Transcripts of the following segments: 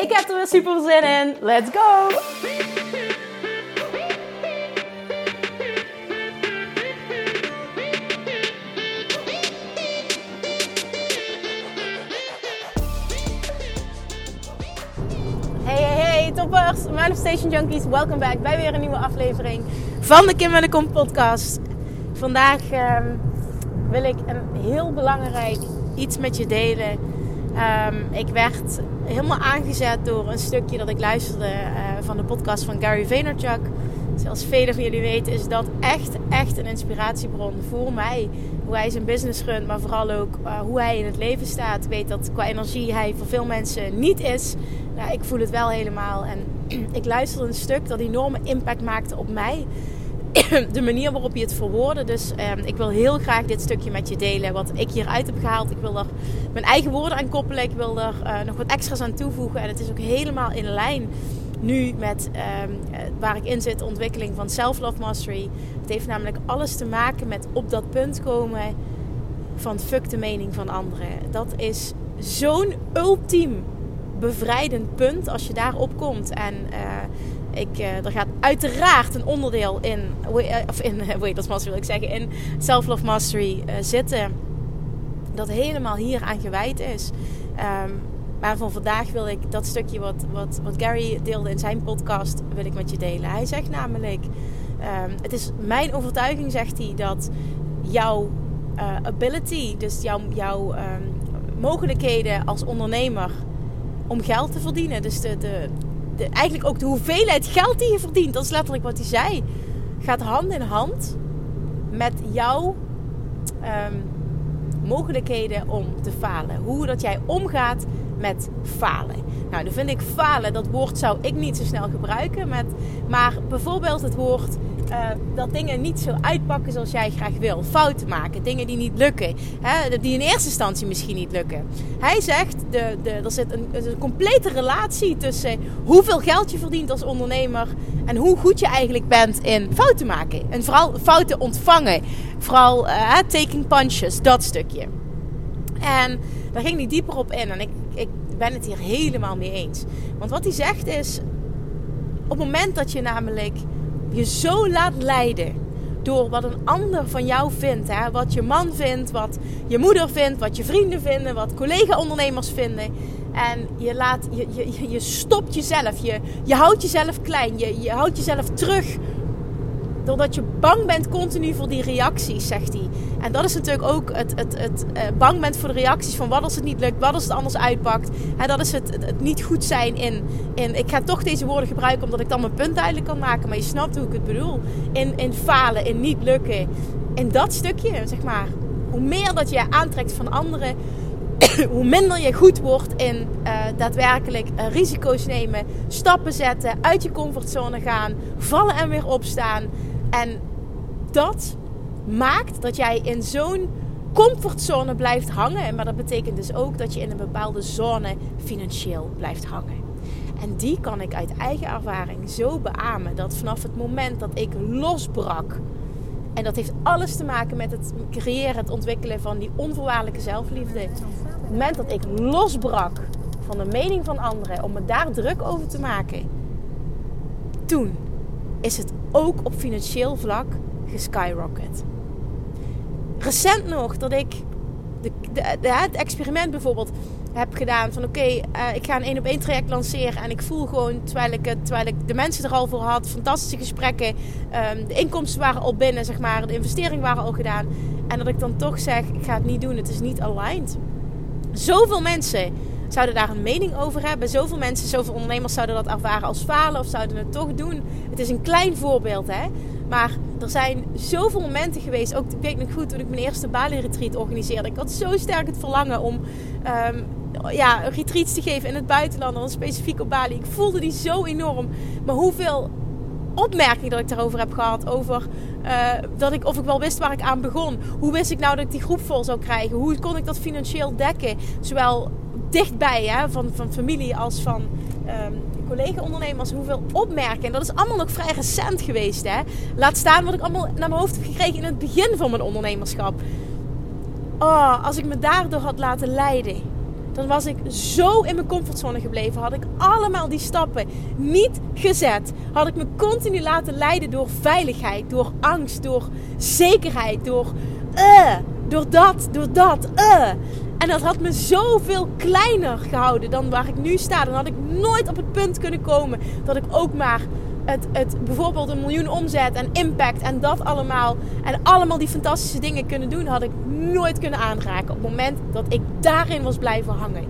Ik heb er weer super zin in. Let's go! Hey, hey, hey, toppers, Manifestation Junkies, welkom back bij weer een nieuwe aflevering van de Kim en de Kom podcast. Vandaag ehm, wil ik een heel belangrijk iets met je delen. Ehm, ik werd helemaal aangezet door een stukje dat ik luisterde uh, van de podcast van Gary Vaynerchuk. Zoals velen van jullie weten is dat echt, echt een inspiratiebron voor mij. Hoe hij zijn business runt, maar vooral ook uh, hoe hij in het leven staat. Ik weet dat qua energie hij voor veel mensen niet is. Nou, ik voel het wel helemaal. En ik luisterde een stuk dat enorme impact maakte op mij. de manier waarop je het verwoordde. Dus um, ik wil heel graag dit stukje met je delen. Wat ik hieruit heb gehaald. Ik wil er mijn eigen woorden aan koppelen. Ik wil er uh, nog wat extra's aan toevoegen. En het is ook helemaal in lijn nu met um, waar ik in zit. Ontwikkeling van Self-Love Mastery. Het heeft namelijk alles te maken met op dat punt komen van fuck de mening van anderen. Dat is zo'n ultiem bevrijdend punt als je daarop komt. En uh, ik, uh, er gaat uiteraard een onderdeel in, of in Weightless Mastery wil ik zeggen, in Self-Love Mastery uh, zitten. Dat helemaal hier aan gewijd is. Um, maar van vandaag wil ik dat stukje wat, wat, wat Gary deelde in zijn podcast, wil ik met je delen. Hij zegt namelijk, um, het is mijn overtuiging, zegt hij, dat jouw ability, dus jouw, jouw um, mogelijkheden als ondernemer om geld te verdienen. Dus de, de, eigenlijk ook de hoeveelheid geld die je verdient, dat is letterlijk wat hij zei, gaat hand in hand met jouw um, mogelijkheden om te falen. Hoe dat jij omgaat met falen. Nou, dan vind ik falen, dat woord zou ik niet zo snel gebruiken. Met, maar bijvoorbeeld het woord uh, dat dingen niet zo uitpakken zoals jij graag wil. Fouten maken, dingen die niet lukken. Hè, die in eerste instantie misschien niet lukken. Hij zegt, de, de, er zit een, complete relatie tussen hoeveel geld je verdient als ondernemer... en hoe goed je eigenlijk bent in fouten maken. En vooral fouten ontvangen. Vooral uh, taking punches, dat stukje. En daar ging hij dieper op in. En ik, ik ben het hier helemaal mee eens. Want wat hij zegt is... op het moment dat je namelijk je zo laat leiden door wat een ander van jou vindt. Hè? Wat je man vindt, wat je moeder vindt, wat je vrienden vinden, wat collega-ondernemers vinden. En je, laat, je, je, je stopt jezelf, je, je houdt jezelf klein, je, je houdt jezelf terug doordat je bang bent continu voor die reacties, zegt hij. En dat is natuurlijk ook het, het, het uh, bang bent voor de reacties van wat als het niet lukt, wat als het anders uitpakt. En dat is het, het, niet goed zijn in, in, ik ga toch deze woorden gebruiken omdat ik dan mijn punt duidelijk kan maken. Maar je snapt hoe ik het bedoel. In, in falen, in niet lukken. In dat stukje, zeg maar. Hoe meer dat je aantrekt van anderen, hoe minder je goed wordt in uh, daadwerkelijk uh, risico's nemen, stappen zetten, uit je comfortzone gaan, vallen en weer opstaan. En dat maakt dat jij in zo'n comfortzone blijft hangen. Maar dat betekent dus ook dat je in een bepaalde zone financieel blijft hangen. En die kan ik uit eigen ervaring zo beamen dat vanaf het moment dat ik losbrak. En dat heeft alles te maken met het creëren, het ontwikkelen van die onvoorwaardelijke zelfliefde. Het moment dat ik losbrak van de mening van anderen, om me daar druk over te maken. Toen is het ook op financieel vlak geskyrocket. Recent nog dat ik de, het experiment bijvoorbeeld heb gedaan van oké, uh, ik ga een één op één traject lanceren en ik voel gewoon terwijl ik, terwijl de mensen er al voor had, fantastische gesprekken, um, de inkomsten waren al binnen, zeg maar, de investeringen waren al gedaan en dat ik dan toch zeg, ik ga het niet doen, het is niet aligned. Zoveel mensen zouden daar een mening over hebben. Zoveel mensen, zoveel ondernemers zouden dat ervaren als falen of zouden het toch doen. Het is een klein voorbeeld, hè. Maar er zijn zoveel momenten geweest. Ook, ik weet nog goed, toen ik mijn eerste Bali-retreat organiseerde. Ik had zo sterk het verlangen om um, ja, retreats te geven in het buitenland, dan specifiek op Bali. Ik voelde die zo enorm. Maar hoeveel opmerking dat ik daarover heb gehad. Over uh, dat ik, of ik wel wist waar ik aan begon. Hoe wist ik nou dat ik die groep vol zou krijgen? Hoe kon ik dat financieel dekken? Zowel dichtbij hè, van, van familie als van um, collega-ondernemers. Hoeveel opmerkingen. Dat is allemaal nog vrij recent geweest. Hè? Laat staan wat ik allemaal naar mijn hoofd heb gekregen in het begin van mijn ondernemerschap. Oh, als ik me daardoor had laten leiden dan was ik zo in mijn comfortzone gebleven. Had ik allemaal die stappen niet gezet. Had ik me continu laten leiden door veiligheid, door angst, door zekerheid, door uh, door dat, door dat. Uh. En dat had me zoveel kleiner gehouden dan waar ik nu sta. Dan had ik nooit op het punt kunnen komen dat ik ook maar het, het, bijvoorbeeld een miljoen omzet en impact en dat allemaal. En allemaal die fantastische dingen kunnen doen, had ik nooit kunnen aanraken. Op het moment dat ik daarin was blijven hangen.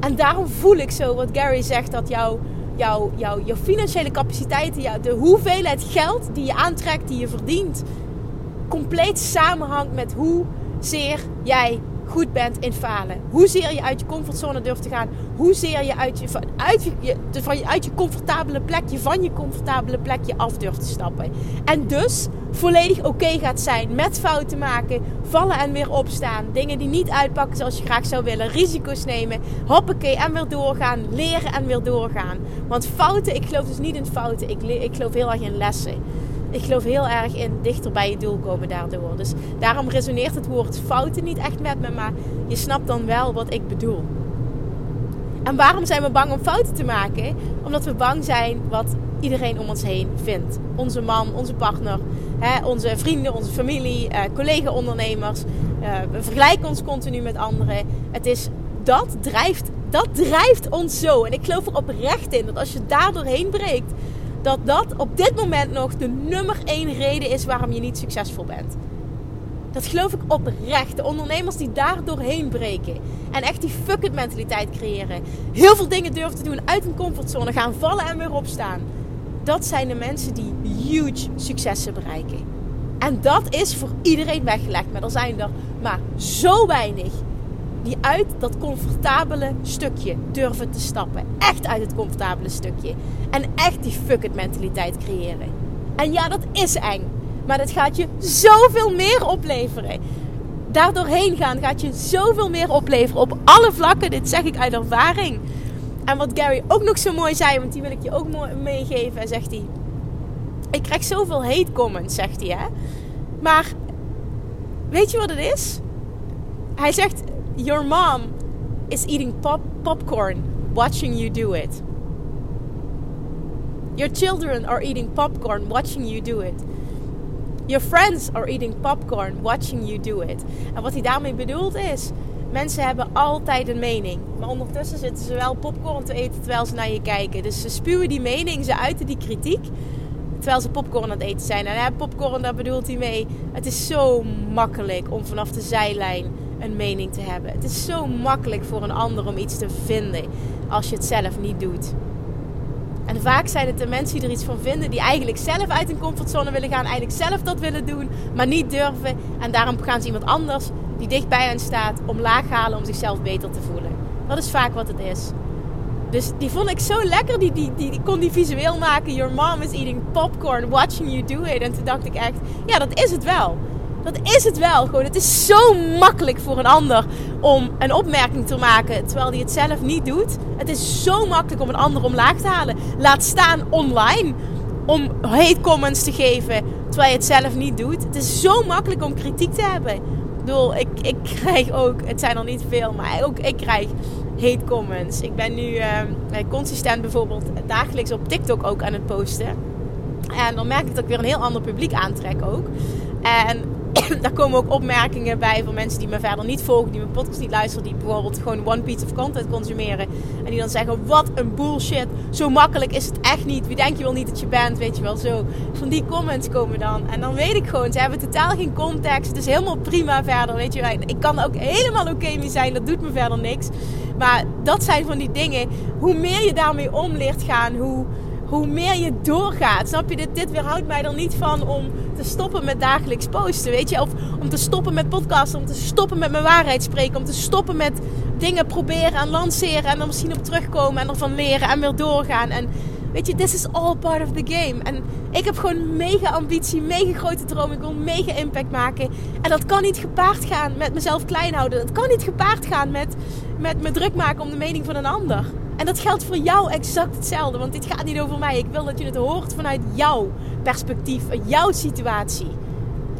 En daarom voel ik zo wat Gary zegt: dat jouw, jouw, jouw, jouw financiële capaciteiten, de hoeveelheid geld die je aantrekt, die je verdient, compleet samenhangt met hoe zeer jij goed bent in falen. Hoezeer je uit je comfortzone durft te gaan. Hoezeer je uit je, uit je, van, uit je comfortabele plekje, van je comfortabele plekje af durft te stappen. En dus volledig oké gaat zijn met fouten maken, vallen en weer opstaan. Dingen die niet uitpakken zoals je graag zou willen. Risico's nemen, hoppakee en weer doorgaan. Leren en weer doorgaan. Want fouten, ik geloof dus niet in fouten. Ik, ik geloof heel erg in lessen ik geloof heel erg in dichter bij je doel komen daardoor. Dus daarom resoneert het woord fouten niet echt met me, maar je snapt dan wel wat ik bedoel. En waarom zijn we bang om fouten te maken? Omdat we bang zijn wat iedereen om ons heen vindt. Onze man, onze partner, hè, onze vrienden, onze familie, eh, collega-ondernemers. Uh, we vergelijken ons continu met anderen. Het is, dat, drijft, dat drijft ons zo. En ik geloof er oprecht in dat als je daar doorheen breekt, dat dat op dit moment nog de nummer één reden is waarom je niet succesvol bent. Dat geloof ik oprecht. De ondernemers die daar doorheen breken. En echt die fuck it mentaliteit creëren. Heel veel dingen durven te doen uit een comfortzone. Gaan vallen en weer opstaan. Dat zijn de mensen die huge successen bereiken. En dat is voor iedereen weggelegd. Maar er zijn er maar zo weinig die uit dat comfortabele stukje durven te stappen. Echt uit het comfortabele stukje. En echt die fuck it mentaliteit creëren. En ja, dat is eng. Maar dat gaat je zoveel meer opleveren. Daardoorheen gaan gaat je zoveel meer opleveren. Op alle vlakken. Dit zeg ik uit ervaring. En wat Gary ook nog zo mooi zei, want die wil ik je ook meegeven, zegt hij. Ik krijg zoveel hate comments, zegt hij. Hè? Maar weet je wat het is? Hij zegt: Your mom is eating pop- popcorn watching you do it. Your children are eating popcorn watching you do it. Your friends are eating popcorn watching you do it. En wat hij daarmee bedoelt is: mensen hebben altijd een mening. Maar ondertussen zitten ze wel popcorn te eten terwijl ze naar je kijken. Dus ze spuwen die mening, ze uiten die kritiek. Terwijl ze popcorn aan het eten zijn. En hè, popcorn, daar bedoelt hij mee. Het is zo makkelijk om vanaf de zijlijn een mening te hebben. Het is zo makkelijk voor een ander om iets te vinden als je het zelf niet doet. En vaak zijn het de mensen die er iets van vinden, die eigenlijk zelf uit hun comfortzone willen gaan, eigenlijk zelf dat willen doen, maar niet durven. En daarom gaan ze iemand anders die dicht bij hen staat omlaag halen om zichzelf beter te voelen. Dat is vaak wat het is. Dus die vond ik zo lekker. Die, die, die, die kon die visueel maken. Your mom is eating popcorn, watching you do it. En toen dacht ik echt, ja, dat is het wel. Dat is het wel. Gewoon, het is zo makkelijk voor een ander om een opmerking te maken terwijl hij het zelf niet doet. Het is zo makkelijk om een ander omlaag te halen. Laat staan online om hate comments te geven terwijl je het zelf niet doet. Het is zo makkelijk om kritiek te hebben. Ik bedoel, ik, ik krijg ook, het zijn er niet veel, maar ook ik krijg hate comments. Ik ben nu uh, consistent bijvoorbeeld dagelijks op TikTok ook aan het posten. En dan merk ik dat ik weer een heel ander publiek aantrek ook. En daar komen ook opmerkingen bij van mensen die me verder niet volgen, die mijn podcast niet luisteren, die bijvoorbeeld gewoon one piece of content consumeren. En die dan zeggen: Wat een bullshit, zo makkelijk is het echt niet. Wie denk je wel niet dat je bent, weet je wel zo. Van die comments komen dan. En dan weet ik gewoon, ze hebben totaal geen context. Het is helemaal prima verder, weet je. Ik kan ook helemaal oké mee zijn, dat doet me verder niks. Maar dat zijn van die dingen. Hoe meer je daarmee om leert gaan, hoe hoe meer je doorgaat. Snap je? Dit, dit weerhoudt mij er niet van om te stoppen met dagelijks posten. Weet je? Of om te stoppen met podcasten. Om te stoppen met mijn waarheid spreken. Om te stoppen met dingen proberen en lanceren. En dan misschien op terugkomen en ervan leren en weer doorgaan. En weet je, this is all part of the game. En ik heb gewoon mega ambitie, mega grote droom. Ik wil mega impact maken. En dat kan niet gepaard gaan met mezelf klein houden. Dat kan niet gepaard gaan met, met me druk maken om de mening van een ander. En dat geldt voor jou exact hetzelfde. Want dit gaat niet over mij. Ik wil dat je het hoort vanuit jouw perspectief, jouw situatie.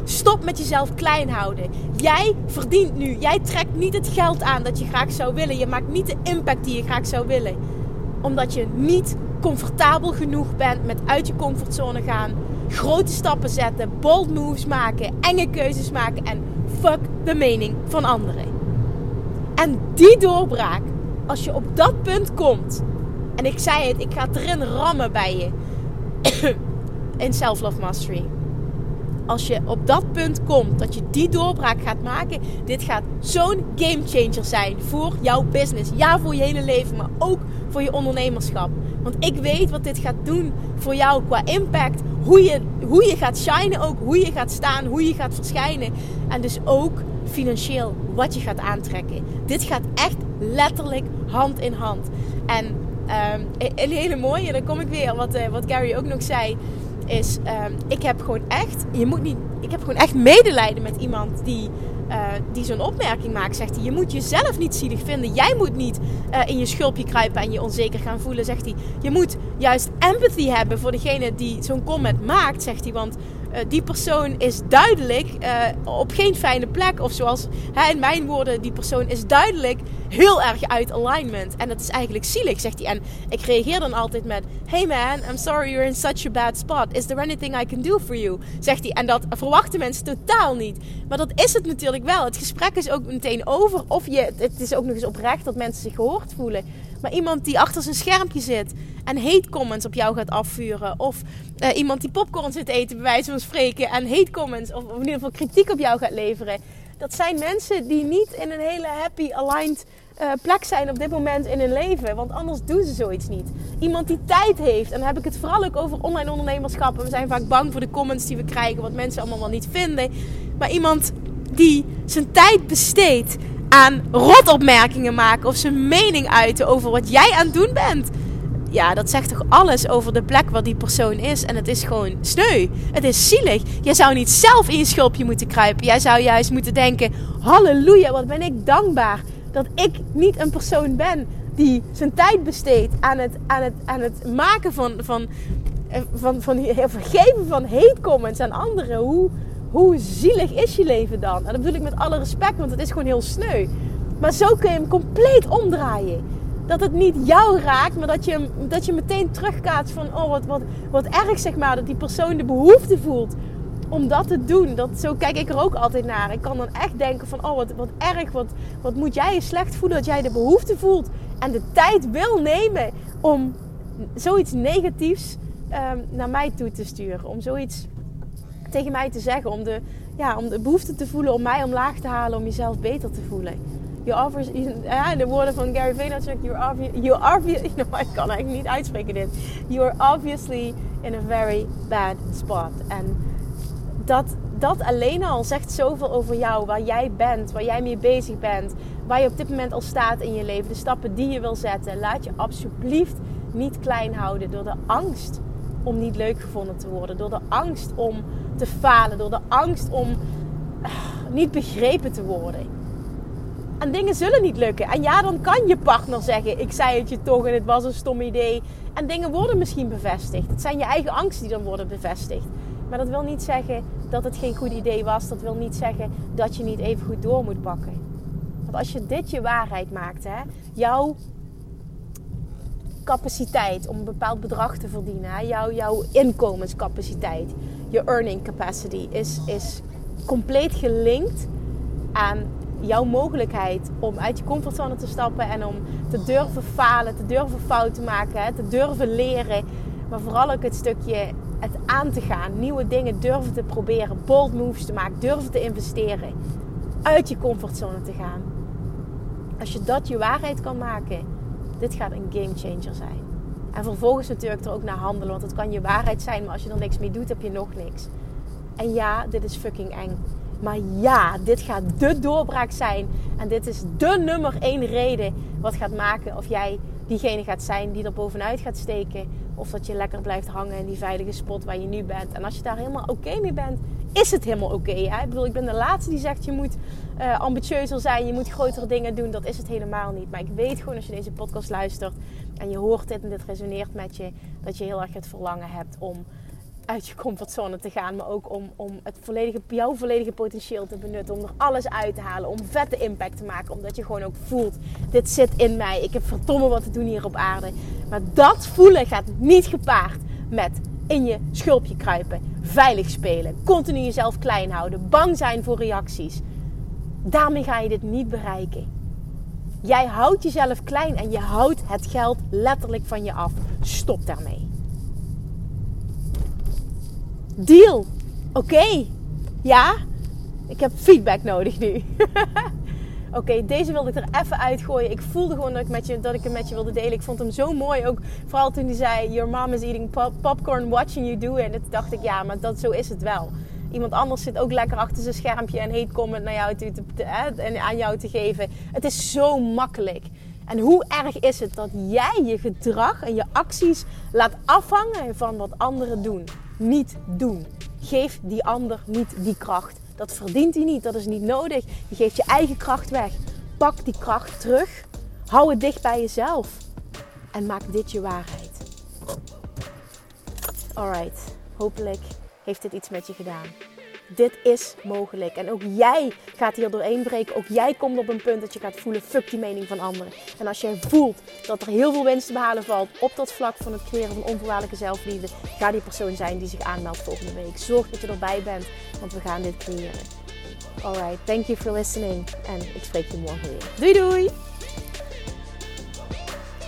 Stop met jezelf klein houden. Jij verdient nu. Jij trekt niet het geld aan dat je graag zou willen. Je maakt niet de impact die je graag zou willen. Omdat je niet comfortabel genoeg bent met uit je comfortzone gaan. Grote stappen zetten. Bold moves maken. Enge keuzes maken. En fuck de mening van anderen. En die doorbraak als je op dat punt komt, en ik zei het, ik ga erin rammen bij je in Self Love Mastery. Als je op dat punt komt, dat je die doorbraak gaat maken, dit gaat zo'n game changer zijn voor jouw business. Ja, voor je hele leven, maar ook voor je ondernemerschap. Want ik weet wat dit gaat doen voor jou qua impact. Hoe je, hoe je gaat shinen ook, hoe je gaat staan, hoe je gaat verschijnen. En dus ook financieel wat je gaat aantrekken. Dit gaat echt letterlijk hand in hand. En um, een hele mooie, dan kom ik weer, wat, uh, wat Gary ook nog zei, is um, ik heb gewoon echt, je moet niet, ik heb gewoon echt medelijden met iemand die, uh, die zo'n opmerking maakt. Zegt hij, je moet jezelf niet zielig vinden. Jij moet niet uh, in je schulpje kruipen en je onzeker gaan voelen, zegt hij. Je moet juist empathy hebben voor degene die zo'n comment maakt, zegt hij. Want die persoon is duidelijk uh, op geen fijne plek. Of zoals in mijn woorden, die persoon is duidelijk heel erg uit alignment. En dat is eigenlijk zielig, zegt hij. En ik reageer dan altijd met: Hey man, I'm sorry you're in such a bad spot. Is there anything I can do for you? Zegt hij. En dat verwachten mensen totaal niet. Maar dat is het natuurlijk wel. Het gesprek is ook meteen over. Of je, het is ook nog eens oprecht dat mensen zich gehoord voelen. Maar iemand die achter zijn schermpje zit en hate comments op jou gaat afvuren. Of uh, iemand die popcorn zit eten, bij wijze van spreken. En hate comments, of in ieder geval kritiek op jou gaat leveren. Dat zijn mensen die niet in een hele happy, aligned uh, plek zijn op dit moment in hun leven. Want anders doen ze zoiets niet. Iemand die tijd heeft. En dan heb ik het vooral ook over online ondernemerschap. we zijn vaak bang voor de comments die we krijgen. Wat mensen allemaal wel niet vinden. Maar iemand die zijn tijd besteedt aan rotopmerkingen maken. Of zijn mening uiten over wat jij aan het doen bent ja, dat zegt toch alles over de plek waar die persoon is. En het is gewoon sneu. Het is zielig. Jij zou niet zelf in je schulpje moeten kruipen. Jij zou juist moeten denken: halleluja, wat ben ik dankbaar dat ik niet een persoon ben die zijn tijd besteedt aan het, aan het, aan het maken van, van, eh, van, van, van geven van hate comments aan anderen. Hoe, hoe zielig is je leven dan? En dat bedoel ik met alle respect, want het is gewoon heel sneu. Maar zo kun je hem compleet omdraaien dat het niet jou raakt, maar dat je, dat je meteen terugkaatst van, oh wat, wat, wat erg zeg maar, dat die persoon de behoefte voelt om dat te doen. Dat, zo kijk ik er ook altijd naar. Ik kan dan echt denken van, oh wat, wat erg, wat, wat moet jij je slecht voelen dat jij de behoefte voelt en de tijd wil nemen om zoiets negatiefs um, naar mij toe te sturen. Om zoiets tegen mij te zeggen, om de, ja, om de behoefte te voelen om mij omlaag te halen, om jezelf beter te voelen you obviously, ja, de woorden van Gary Vaynerchuk, you're obviously, you obviously, no, ik kan eigenlijk niet uitspreken dit. You're obviously in a very bad spot. En dat, dat alleen al zegt zoveel over jou, waar jij bent, waar jij mee bezig bent, waar je op dit moment al staat in je leven, de stappen die je wil zetten. Laat je alsjeblieft niet klein houden door de angst om niet leuk gevonden te worden, door de angst om te falen, door de angst om uh, niet begrepen te worden. En dingen zullen niet lukken. En ja, dan kan je partner zeggen: Ik zei het je toch en het was een stom idee. En dingen worden misschien bevestigd. Het zijn je eigen angsten die dan worden bevestigd. Maar dat wil niet zeggen dat het geen goed idee was. Dat wil niet zeggen dat je niet even goed door moet pakken. Want als je dit je waarheid maakt, hè, jouw capaciteit om een bepaald bedrag te verdienen, jouw, jouw inkomenscapaciteit, je earning capacity, is, is compleet gelinkt aan jouw mogelijkheid om uit je comfortzone te stappen en om te durven falen, te durven fouten maken, te durven leren. Maar vooral ook het stukje het aan te gaan, nieuwe dingen durven te proberen, bold moves te maken, durven te investeren, uit je comfortzone te gaan. Als je dat je waarheid kan maken, dit gaat een game changer zijn. En vervolgens natuurlijk er ook naar handelen. Want het kan je waarheid zijn, maar als je er niks mee doet, heb je nog niks. En ja, dit is fucking eng. Maar ja, dit gaat de doorbraak zijn. En dit is de nummer één reden wat gaat maken of jij diegene gaat zijn die er bovenuit gaat steken. Of dat je lekker blijft hangen in die veilige spot waar je nu bent. En als je daar helemaal oké mee bent, is het helemaal oké. ik bedoel, ik ben de laatste die zegt je moet uh, ambitieuzer zijn, je moet grotere dingen doen. Dat is het helemaal niet. Maar ik weet gewoon als je deze podcast luistert en je hoort dit en dit resoneert met je, dat je heel erg het verlangen hebt om uit je comfortzone te gaan. Maar ook om, om het volledige, jouw volledige potentieel te benutten. Om er alles uit te halen. Om vette impact te maken. Omdat je gewoon ook voelt, dit zit in mij. Ik heb verdomme wat te doen hier op aarde. Maar dat voelen gaat niet gepaard met in je schulpje kruipen. Veilig spelen. Continu jezelf klein houden. Bang zijn voor reacties. Daarmee ga je dit niet bereiken. Jij houdt jezelf klein en je houdt het geld letterlijk van je af. Stop daarmee. Deal. Oké. Ja? Ik heb feedback nodig nu. Oké, deze wilde ik er even uitgooien. Ik voelde gewoon dat ik, met je, dat ik hem met je wilde delen. Ik vond hem zo mooi. Ook vooral toen hij zei: Your mom is eating popcorn, watching you do it. En toen dacht ik: Ja, maar dat, zo is het wel. Iemand anders zit ook lekker achter zijn schermpje en heet comment naar jou te, en aan jou te geven. Het is zo makkelijk. En hoe erg is het dat jij je gedrag en je acties laat afhangen van wat anderen doen? Niet doen. Geef die ander niet die kracht. Dat verdient hij niet, dat is niet nodig. Je geeft je eigen kracht weg. Pak die kracht terug. Hou het dicht bij jezelf. En maak dit je waarheid. Alright, hopelijk heeft dit iets met je gedaan. Dit is mogelijk. En ook jij gaat hier doorheen breken. Ook jij komt op een punt dat je gaat voelen: fuck die mening van anderen. En als jij voelt dat er heel veel winst te behalen valt op dat vlak van het creëren van onvoorwaardelijke zelfliefde, ga die persoon zijn die zich aanmeldt volgende week. Zorg dat je erbij bent, want we gaan dit creëren. Alright, thank you for listening. En ik spreek je morgen weer. Doei doei!